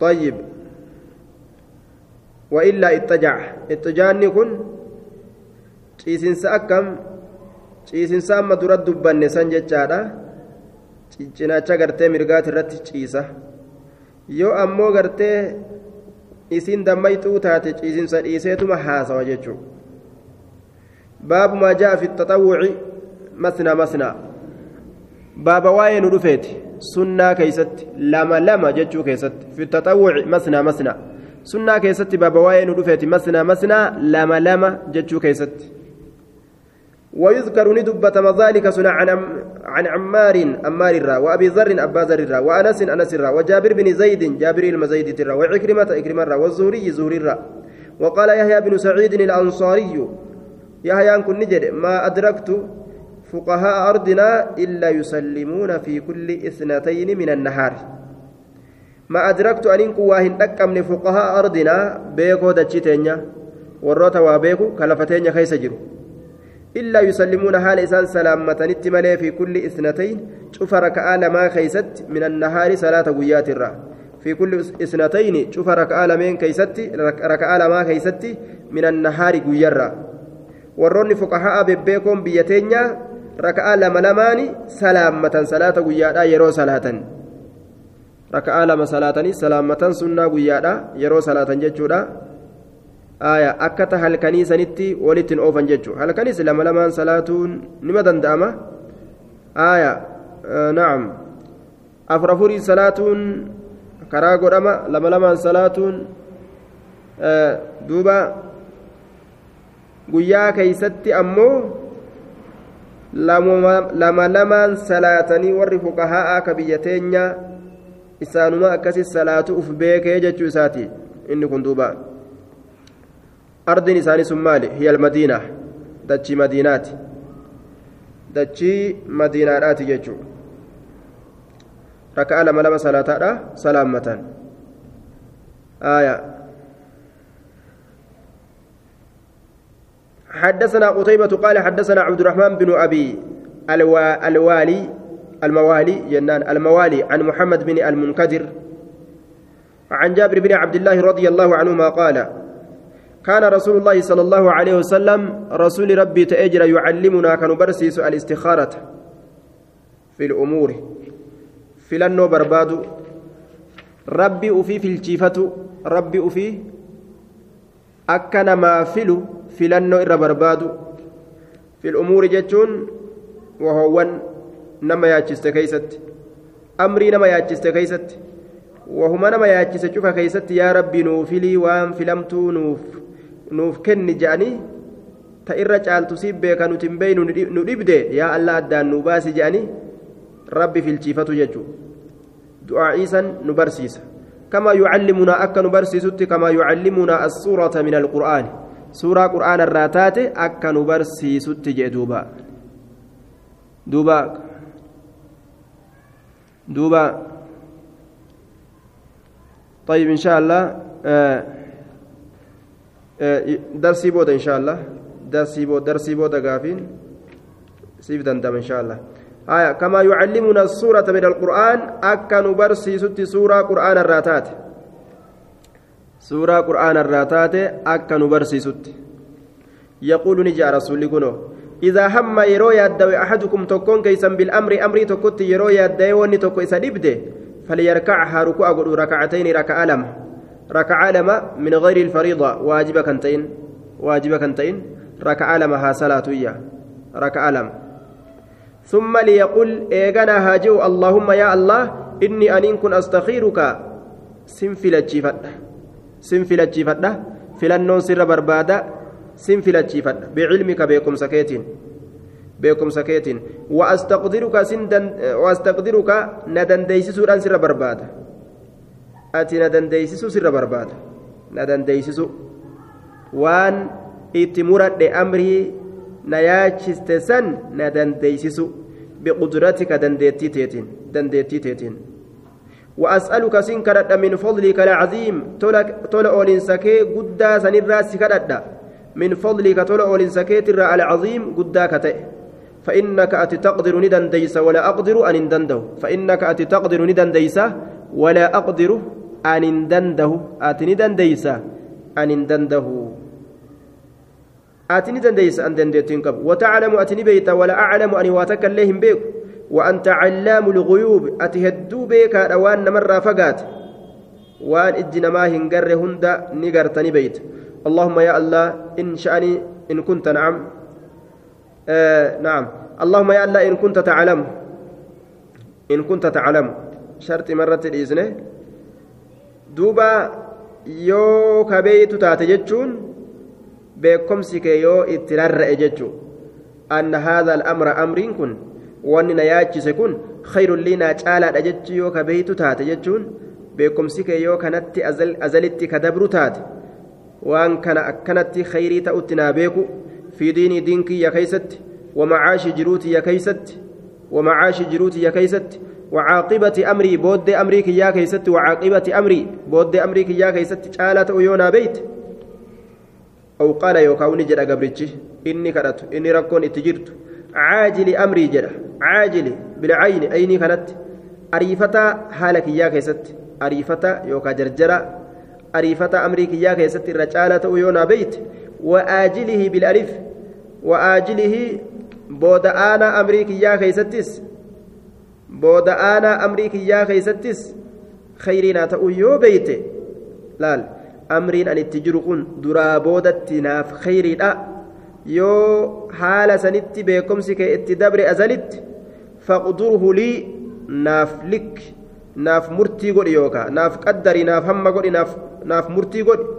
طيب وإلا اتجع اتجاني كن ciisinsa akkam ciisinsa amma dura dubbanne san jechaadha cinaacha gartee mirgaati irratti ciisa yoo ammoo gartee isin dammayxuu taate ciisinsa dhiiseetuma haasawa jechuu baabu maa jaa fi taxawwuci masna masna. Baaba waa'ee nu dhufeeti. Sunnaa keeysatti lama lama jechuu keessatti. Fi taxawwuci masna masna. Sunnaa keessatti baaba waa'ee nu dhufeeti masna masna lama lama jechuu keessatti ويذكر ندبة ذلك سنة عن عن عمار عمار الرا وأبي ذر أبا ذر الرا وأنس أنس الرا وجابر بن زيد جابر المزيد الرا وعكرمة إكرمة الرا والزهري زهري الرا. وقال يحيى بن سعيد الأنصاري يحيى كن نجد ما أدركت فقهاء أرضنا إلا يسلمون في كل إثنتين من النهار. ما أدركت أن واهن أكمل فقهاء أرضنا؟ بيكو دجتين وروتا وبيكو كلفتين خيس جرو إلا يسلمون حال إسان سلامة نتملي في كل إثنتين شوف ركعة لما خيست من النهار صلاة قيات الرا في كل إثنتين شوف ركعة لمن كيست ركعة لما خيست من النهار قيرا bebbeekoon biyya teenya raka'aa lama lamaani salaammatan salaata guyyaadhaa yeroo salaatan raka'aa lama salaatanii salaammatan sunnaa guyyaadhaa yeroo salaatan jechuudha aya akkata halkanii sanitti walittiin oofan jechuudha. Halkanis lama lamaan salaatuun nima danda'ama. Aya na'am. Afur afurii salaatuun karaa godhama lama lamaan salaatuun duuba guyyaa keeysatti ammoo lama lamaan salaatanii warri fuqahaa ka biyya teenya isaanuma akkasi salaatu uf beekee jechuu isaati. Inni kun duuba isaanii sun maali hiya almadiina dachii madiinaati dachii madiinaadhaati jechuu raka'a lama lama salaataadha salaammatan aayaa حدثنا قتيبة قال حدثنا عبد الرحمن بن أبي الوا الوالي الموالي جنان الموالي عن محمد بن المنكدر عن جابر بن عبد الله رضي الله عنهما قال كان رسول الله صلى الله عليه وسلم رسول ربي تأجر يعلمنا كنبرسيس الاستخارة في الأمور filannoo barbaadu rabbi ufii filchiifatu rabbi ufii akka namaa filu filannoo irra barbaadu fil umuuri jechuun wahoowwan nama yaachiste keeysatti amrii nama yaachiste keeysatti wahuma nama yaachise cufa keeysatti yaa rabbi nuufilii waan filamtuu nuuf nuuf kenni je'anii ta irra caaltu siif beeka nuti hin beeynu nu dhibde yaa allah addaan nu baasi je'anii rabbi filchiifatu jechuu du'aa'iisan nu barsiisa كما يعلمنا أكا نبرسيسوتي كما يعلمنا السورة من القرآن سورة قرآن الراتات أكا نبرسيسوتي جي دوبا دوبا دوبا طيب إن شاء الله آه درسي بود إن شاء الله درسي بود درسي بود قافين سيف دندم إن شاء الله آية كما يعلمنا السورة من القرآن أكا نبرسي ست سورة قرآن الراتات سورة قرآن الراتات أكا نبرسي ست يقول نجا رسول كنو إذا هم يرو يدوي أحدكم تكون كيسا بالأمر أمري تكت يرو يدوي وني تكو إسا فليركعها ركوع ركعتين ركع لم ركع لم من غير الفريضة واجب كنتين واجب كنتين ركع لمها صلاة ركع لم ثم ليقل إيغانا هاجو اللهم يا الله إني أن كن أستخيرك. سنفلتشيفت سنفلتشيفت فلنون سر بربادا سنفلتشيفت بعلمك بكم سكيتين بكم سكيتين. وأستقدرك سندن وأستقدرك ندن ديسسو أن أتي ندن ديسسو سر بربادا ندن ديسسو وان إتمرد أمري نياچست سن ندن ديسسو بقدرتك دندتي تيتين دندتي تيتين وأسألك سنكرد من فضلك العظيم تولى أولين سكي قدا سنرى سكرد من فضلك تولى أولين سكي ترى العظيم قدا كتئ فإنك أتي تقدر ندن ديس ولا أقدر أن ندنده فإنك أتي تقدر ندن ديس ولا أقدر أن ندنده أتي ندن ديس أن ندنده أتني دنديس أن دندتين قبل وتعلم أتني بيت ولا أعلم أني واتك اللهم بيك. وأنت علام الغيوب. أتهدو بيك أوان مرة فقات. وأن إجنا ما هنقر هندا نقرتني بيت اللهم يا الله إن شأني إن كنت نعم. آه نعم. اللهم يا الله إن كنت تعلم. إن كنت تعلم. شرط مرة الإذن. دوبا يو كبيت تاتجتشون beekomsi kee yoo itti rarra'e jechuun anna haadha al'amra amriin kun wanni na yaachise kun khayrun lii naa caalaadha jechuu yoo ka beeytu taate jechuun beekomsi kee yoo kanatti azalitti ka dabru taate waan kana akkanatti khayrii ta'utti naa beeku fi diinii diin kiyya keeysatti يا كيست ومعاش جروتي يا كيست وعاقبة أمري بود أمريك يا كيست وعاقبة أمري بود أمريك يا كيست شالت أيونا بيت. أو قال يوكاو نجد قبرتش إني كرت إني ركون اتجرت عاجل أمري جرى عاجل بالعين أيني كانت أريفتا حالك يا كيست أريفتا يوكا جرجرة. أريفتا أمريك يا كيست الرجالة ويونا بيت. وآجله بالألف وآجله بود أنا أمريك يا كيستس. بود أنا أمريك يا كيستس خيرنا تأويو بيت لال amriin an itti jiru kun duraa boodatti naaf khayriidha yoo haala sanitti beekomsi kee itti dabre azalitti faqdurhu lii naaf lik naaf murtii godhi yookaa naaf qaddarii naaf hamma godhi naaf murtii godhi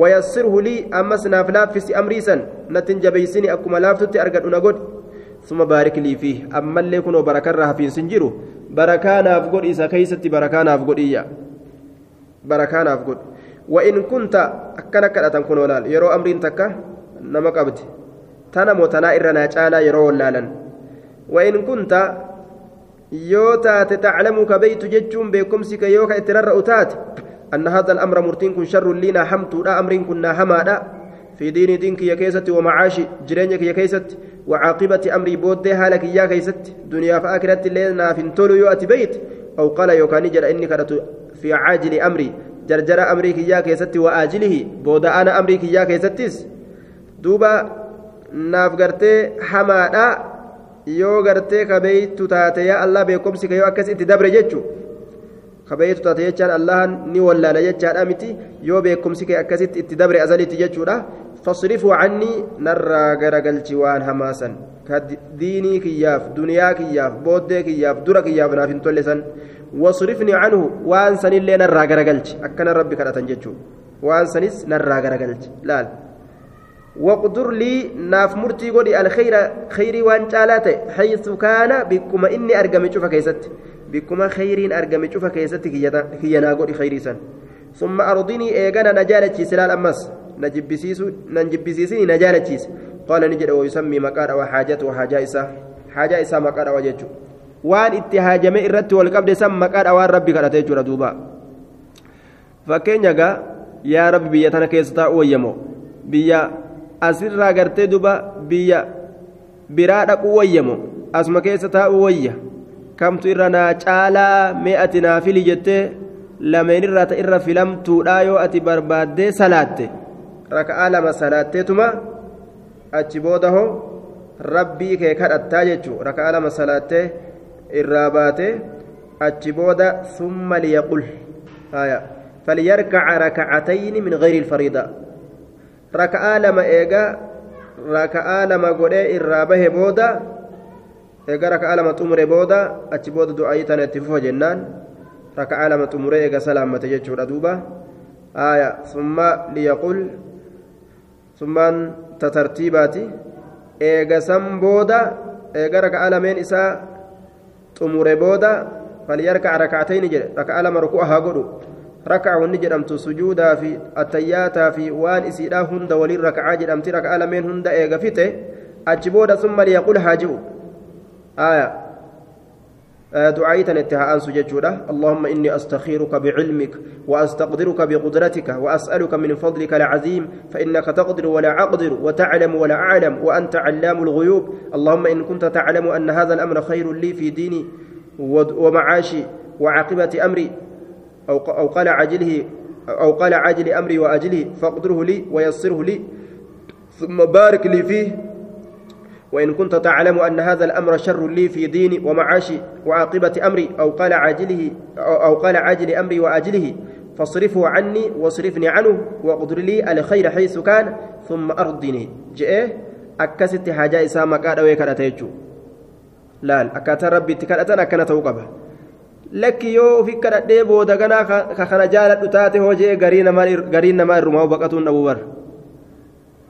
wayassirhu lii ammas naaf laaffisi amriisan nattin jabeeysini akkuma laaftutti argadhu na godhi ثم بارك لي فيه أما اللي كنوا بركة راه في سنجرو بركة ناف قد إذا كيستي بركة ناف قد إياه بركة ناف قد وإن كنت أكنا كذا كن ولال يرو أمرين تكا نما قبت تنا موتنا إرنا تعالى يرو ولالا وإن كنت يوتا تتعلم كبيت ججم بكمسك يوكا اترر أتات أن هذا الأمر مرتين كن شر لنا حمت لا أمر كنا حمادا في دين دينك يا كيست ومعاش جرينك يا كيست وعاقبة أمري بود هالك يا كيست دنيا فأكرت لنا في انتولو يؤتي بيت أو قال يوكا نجر إني في عاجل أمري kiyyaa keessatti wa'aajilihi booda ana amrii kiyyaa keessattis duuba naaf gartee hamaadha yoo gartee kabeeytu taate yaa allah beekumsi ka yoo akkas itti dabre jechu kabeeytu taate jechaan allahan ni wallaala jechaadha miti yoo beekumsi kee akkasitti itti dabre azalitti jechuudha narraa garagalchi waan hamaasan ka diinii kiyyaaf duniyaa kiyyaaf booddee kiyyaaf dura kiyyaaf naaf hin tolle san wasrifni canhu waan sanillee narraa garagalchi akkana rabbi kadhatan jechuu waan sanis narraa garagalchi laal واقدر لي ناف مرتي قولي الخير خيري وان جالات حيث كان بكما إني أرقم شوفا كيست بكما خيرين أرقم شوفا كيست كي يناقولي خيري سن ثم أرضيني إيغانا نجالتي سلال أمس نجبسيسي نجالتي قال نجد ويسمي مقار وحاجة وحاجة إسا حاجة إسا مقار وججو waan itti haajame irratti wal qabde san maqaadha waan rabbi kadhate jechuudha duuba fakkeenya gaa yaa rabbi biyya tana keessa taa'u wayyamoo biyya asirraa gartee duba biyya biraa dhaquu wayyamo asuma keessa taa'uu wayya kamtu irra naa caalaa mee ati naa fili jettee lameenirraa ta irra filamtuudha yoo ati barbaaddee salaatte raka'aa lama salaatteetuma achi booda hoo rabbii kee kadhattaa jechuu raka'aa lama salaattee irraa baate achi booda summa liyaqul فليركع ركعتين من غير الفريضة raka'aa lama eegaa raka'aa lama godhee irraa bahe booda eegaa raka'aa lama xumure booda achi booda du'aayii tana itti fufa jennaan raka'aa lama xumuree eega salaammate jechuudha duuba aaya summa liyaqul summaan tatartiibaati eega san booda eega raka'aa lameen isaa xumure booda falyarkac raka'atayni jedhe raka'aa lama ruku'a haa godhu ركعة وني جدمت سجودا في التياتا في وان إسيدا هند ولي ركعة جدمت ركعة لمن هند إيغا فيته أجبودا ثم ليقول هاجئ آية دعاية اتهاء سججودا اللهم إني أستخيرك بعلمك وأستقدرك بقدرتك وأسألك من فضلك العظيم فإنك تقدر ولا أقدر وتعلم ولا أعلم وأنت علام الغيوب. اللهم إن كنت تعلم أن هذا الأمر خير لي في ديني ومعاشي وعاقبة أمري أو أو قال عاجله أو قال عاجل أمري وأجله فاقدره لي ويسره لي ثم بارك لي فيه. وإن كنت تعلم أن هذا الأمر شر لي في ديني ومعاشي وعاقبة أمري أو قال عاجله أو قال عاجل أمري وأجله فاصرفه عني واصرفني عنه واقدر لي الخير حيث كان ثم أرضني. جاء أكست حاجة إسامة قال ويكرتيجو لا أكاتر ربي تكالتنا كانت وقبه lakki yoo ofi kadhadhee booda ganaa ka kana jaaladhu taate hoo jee gariin namaa irrumaa baqatuun dhabuu bar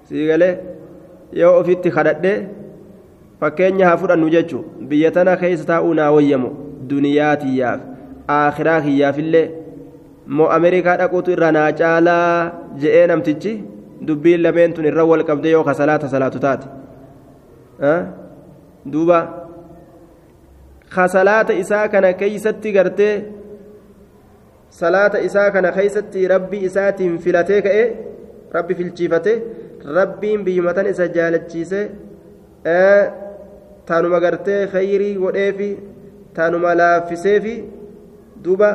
sii galee yoo ofitti fakkeenya haa fudhannu jechuun biyya tana keessa taa'uu naa wayyamu duniyaa tiyyaaf akhiraa kiyyaafillee moo ameerikaa dhaquutu irra naa caalaa je'ee namtichi dubbiin lameen tun irra wal qabdee yoo ka salaata salaatu taate duuba. salaata isaa kana keeysatti gartee salaata isaa kana keeysatti rabbi isaatiin filatee ka'e rabbi filchiifate rabbiin biyyumatan isa jaalachiise taanuma gartee khayrii godheefi taanuma laaffiseefi duuba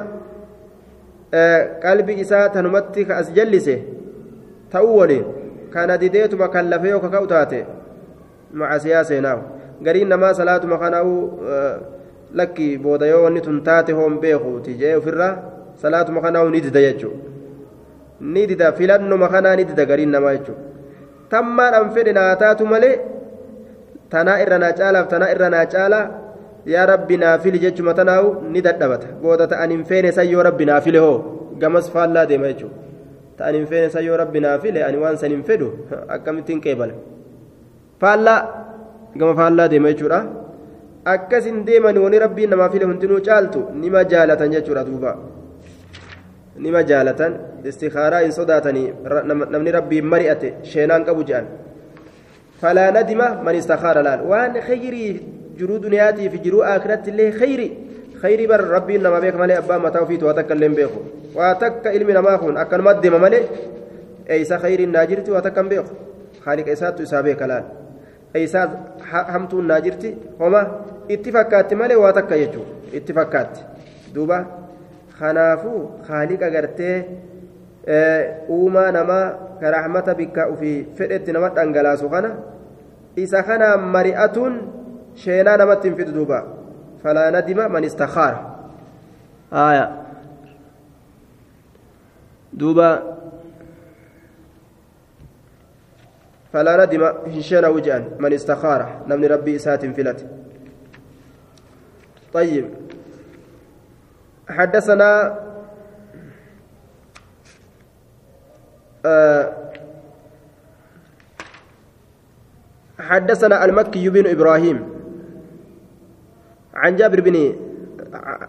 qalbi isaa tanumatti as jallise ta'uu waliin kana dideetuma kan lafee yoo kaka'u taate macasiyaa seenaawu gariin namaa salaatuma kanaa'uu lakki booda yoo wanni tun taate hoon beekuuti jee ofirraa salaatuma kanaa ni dida jechuudha ni dida filannuma kanaa ni dida gariin namaa jechuudha tammaan an fedhe naa taatu malee tanaa irra naa caalaaf tanaa irra naa caalaa yaa rabbi naa fili jechuma tanaa'u ni dadhabata. Booda ta'an hin feene san yoo rabbi naa file hoo gamas faallaa deema jechuudha. Ta'an hin feene san yoo rabbi naa file ani waan san hin fedhu akkamittiin qeebala faallaa gama faallaa deema jechuudha. akkasin deeman wani rabbiin namaa file hundinuu caaltu nima jaalatan jechuudha duuba. Nima jaalatan istikaaraa hin sodaatanii namni rabbiin mari'ate sheenaan qabu jedhan falaa nadima man istakaara laal waan khayrii jiruu duniyaatii fi jiruu akiratti illee khayri khayrii bar rabbiin nama beeka malee abbaan mataa ofiitu waa takka illee beeku waa takka ilmi namaa kun akkanuma deema malee eeysa khayriin naa jirti waa takka hin beeku haaliqa isaattu isaa beeka laal eeysaa hamtuun naa jirti homa itti uumaa namaa ka rahmata bikka ofii fedhetti nama dhangalaasu kana isa kanaan mari'atuun شينا نمت في دوبا فلا ندم من استخار آية دوبا فلا ندم هشينا وجان من استخار نمن ربي سات فلت طيب حدثنا حدثنا المكي بن إبراهيم. عن جابر بن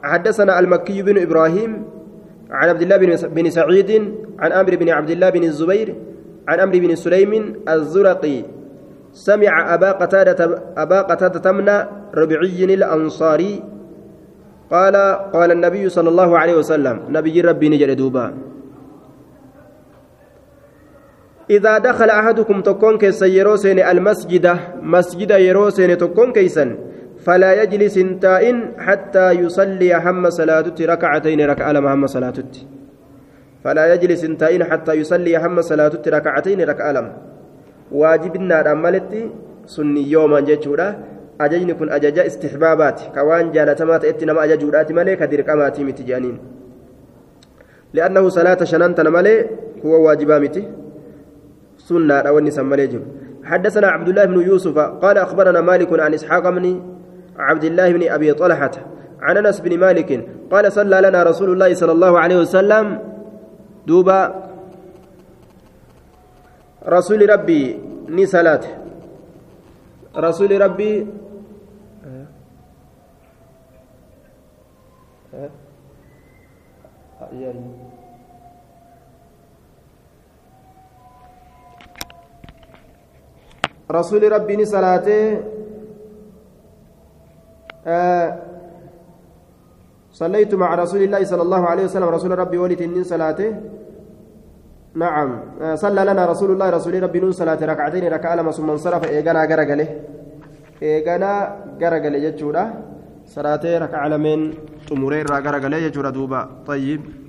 حدثنا المكي بن إبراهيم عن عبد الله بن سعيد عن أمر بن عبد الله بن الزبير عن أمر بن سليم الزرقي. سمع أبا قتادة أبا قتادة تمنى ربعي الأنصاري قال قال النبي صلى الله عليه وسلم نبي ربي نجر دوبا. إذا دخل أحدكم تكون كيسا يروسين المسجد مسجد يروسين تكون كيسا فلا يجلس تائن حتى يصلي هم صلاة ركعتين ركعة لما هم صلاة فلا يجلس تائن حتى يصلي هم صلاة ركعتين ركعة لما واجبنا رمالتي سني يوما جيتشورا ajajni kun ajaja istixbaabaati ka waan jaalatamaa ta'etti nama ajajuudhaati malee ka dirqamaatii miti jedhaniin li'annahu salaata shanantana malee huwa waajibaa miti سنة أو النساء حدثنا عبد الله بن يوسف قال أخبرنا مالك عن إسحاق بن عبد الله بن أبي طلحة عن أنس بن مالك قال صلى لنا رسول الله صلى الله عليه وسلم دوبا رسول ربي ني صلاة رسول ربي رسول ربي صلاته آه صليت مع رسول الله صلى الله عليه وسلم. رسول ربي ولد من صلاته. نعم آه صلى لنا رسول الله رسول ربي نون صلاة ركعتين ركعة لما ثم انصرف إيقنا قرقله إيقنا قرقله جتشورا. صلاة ركعة لمن تمرير قرقله جتشورا دوبا. طيب.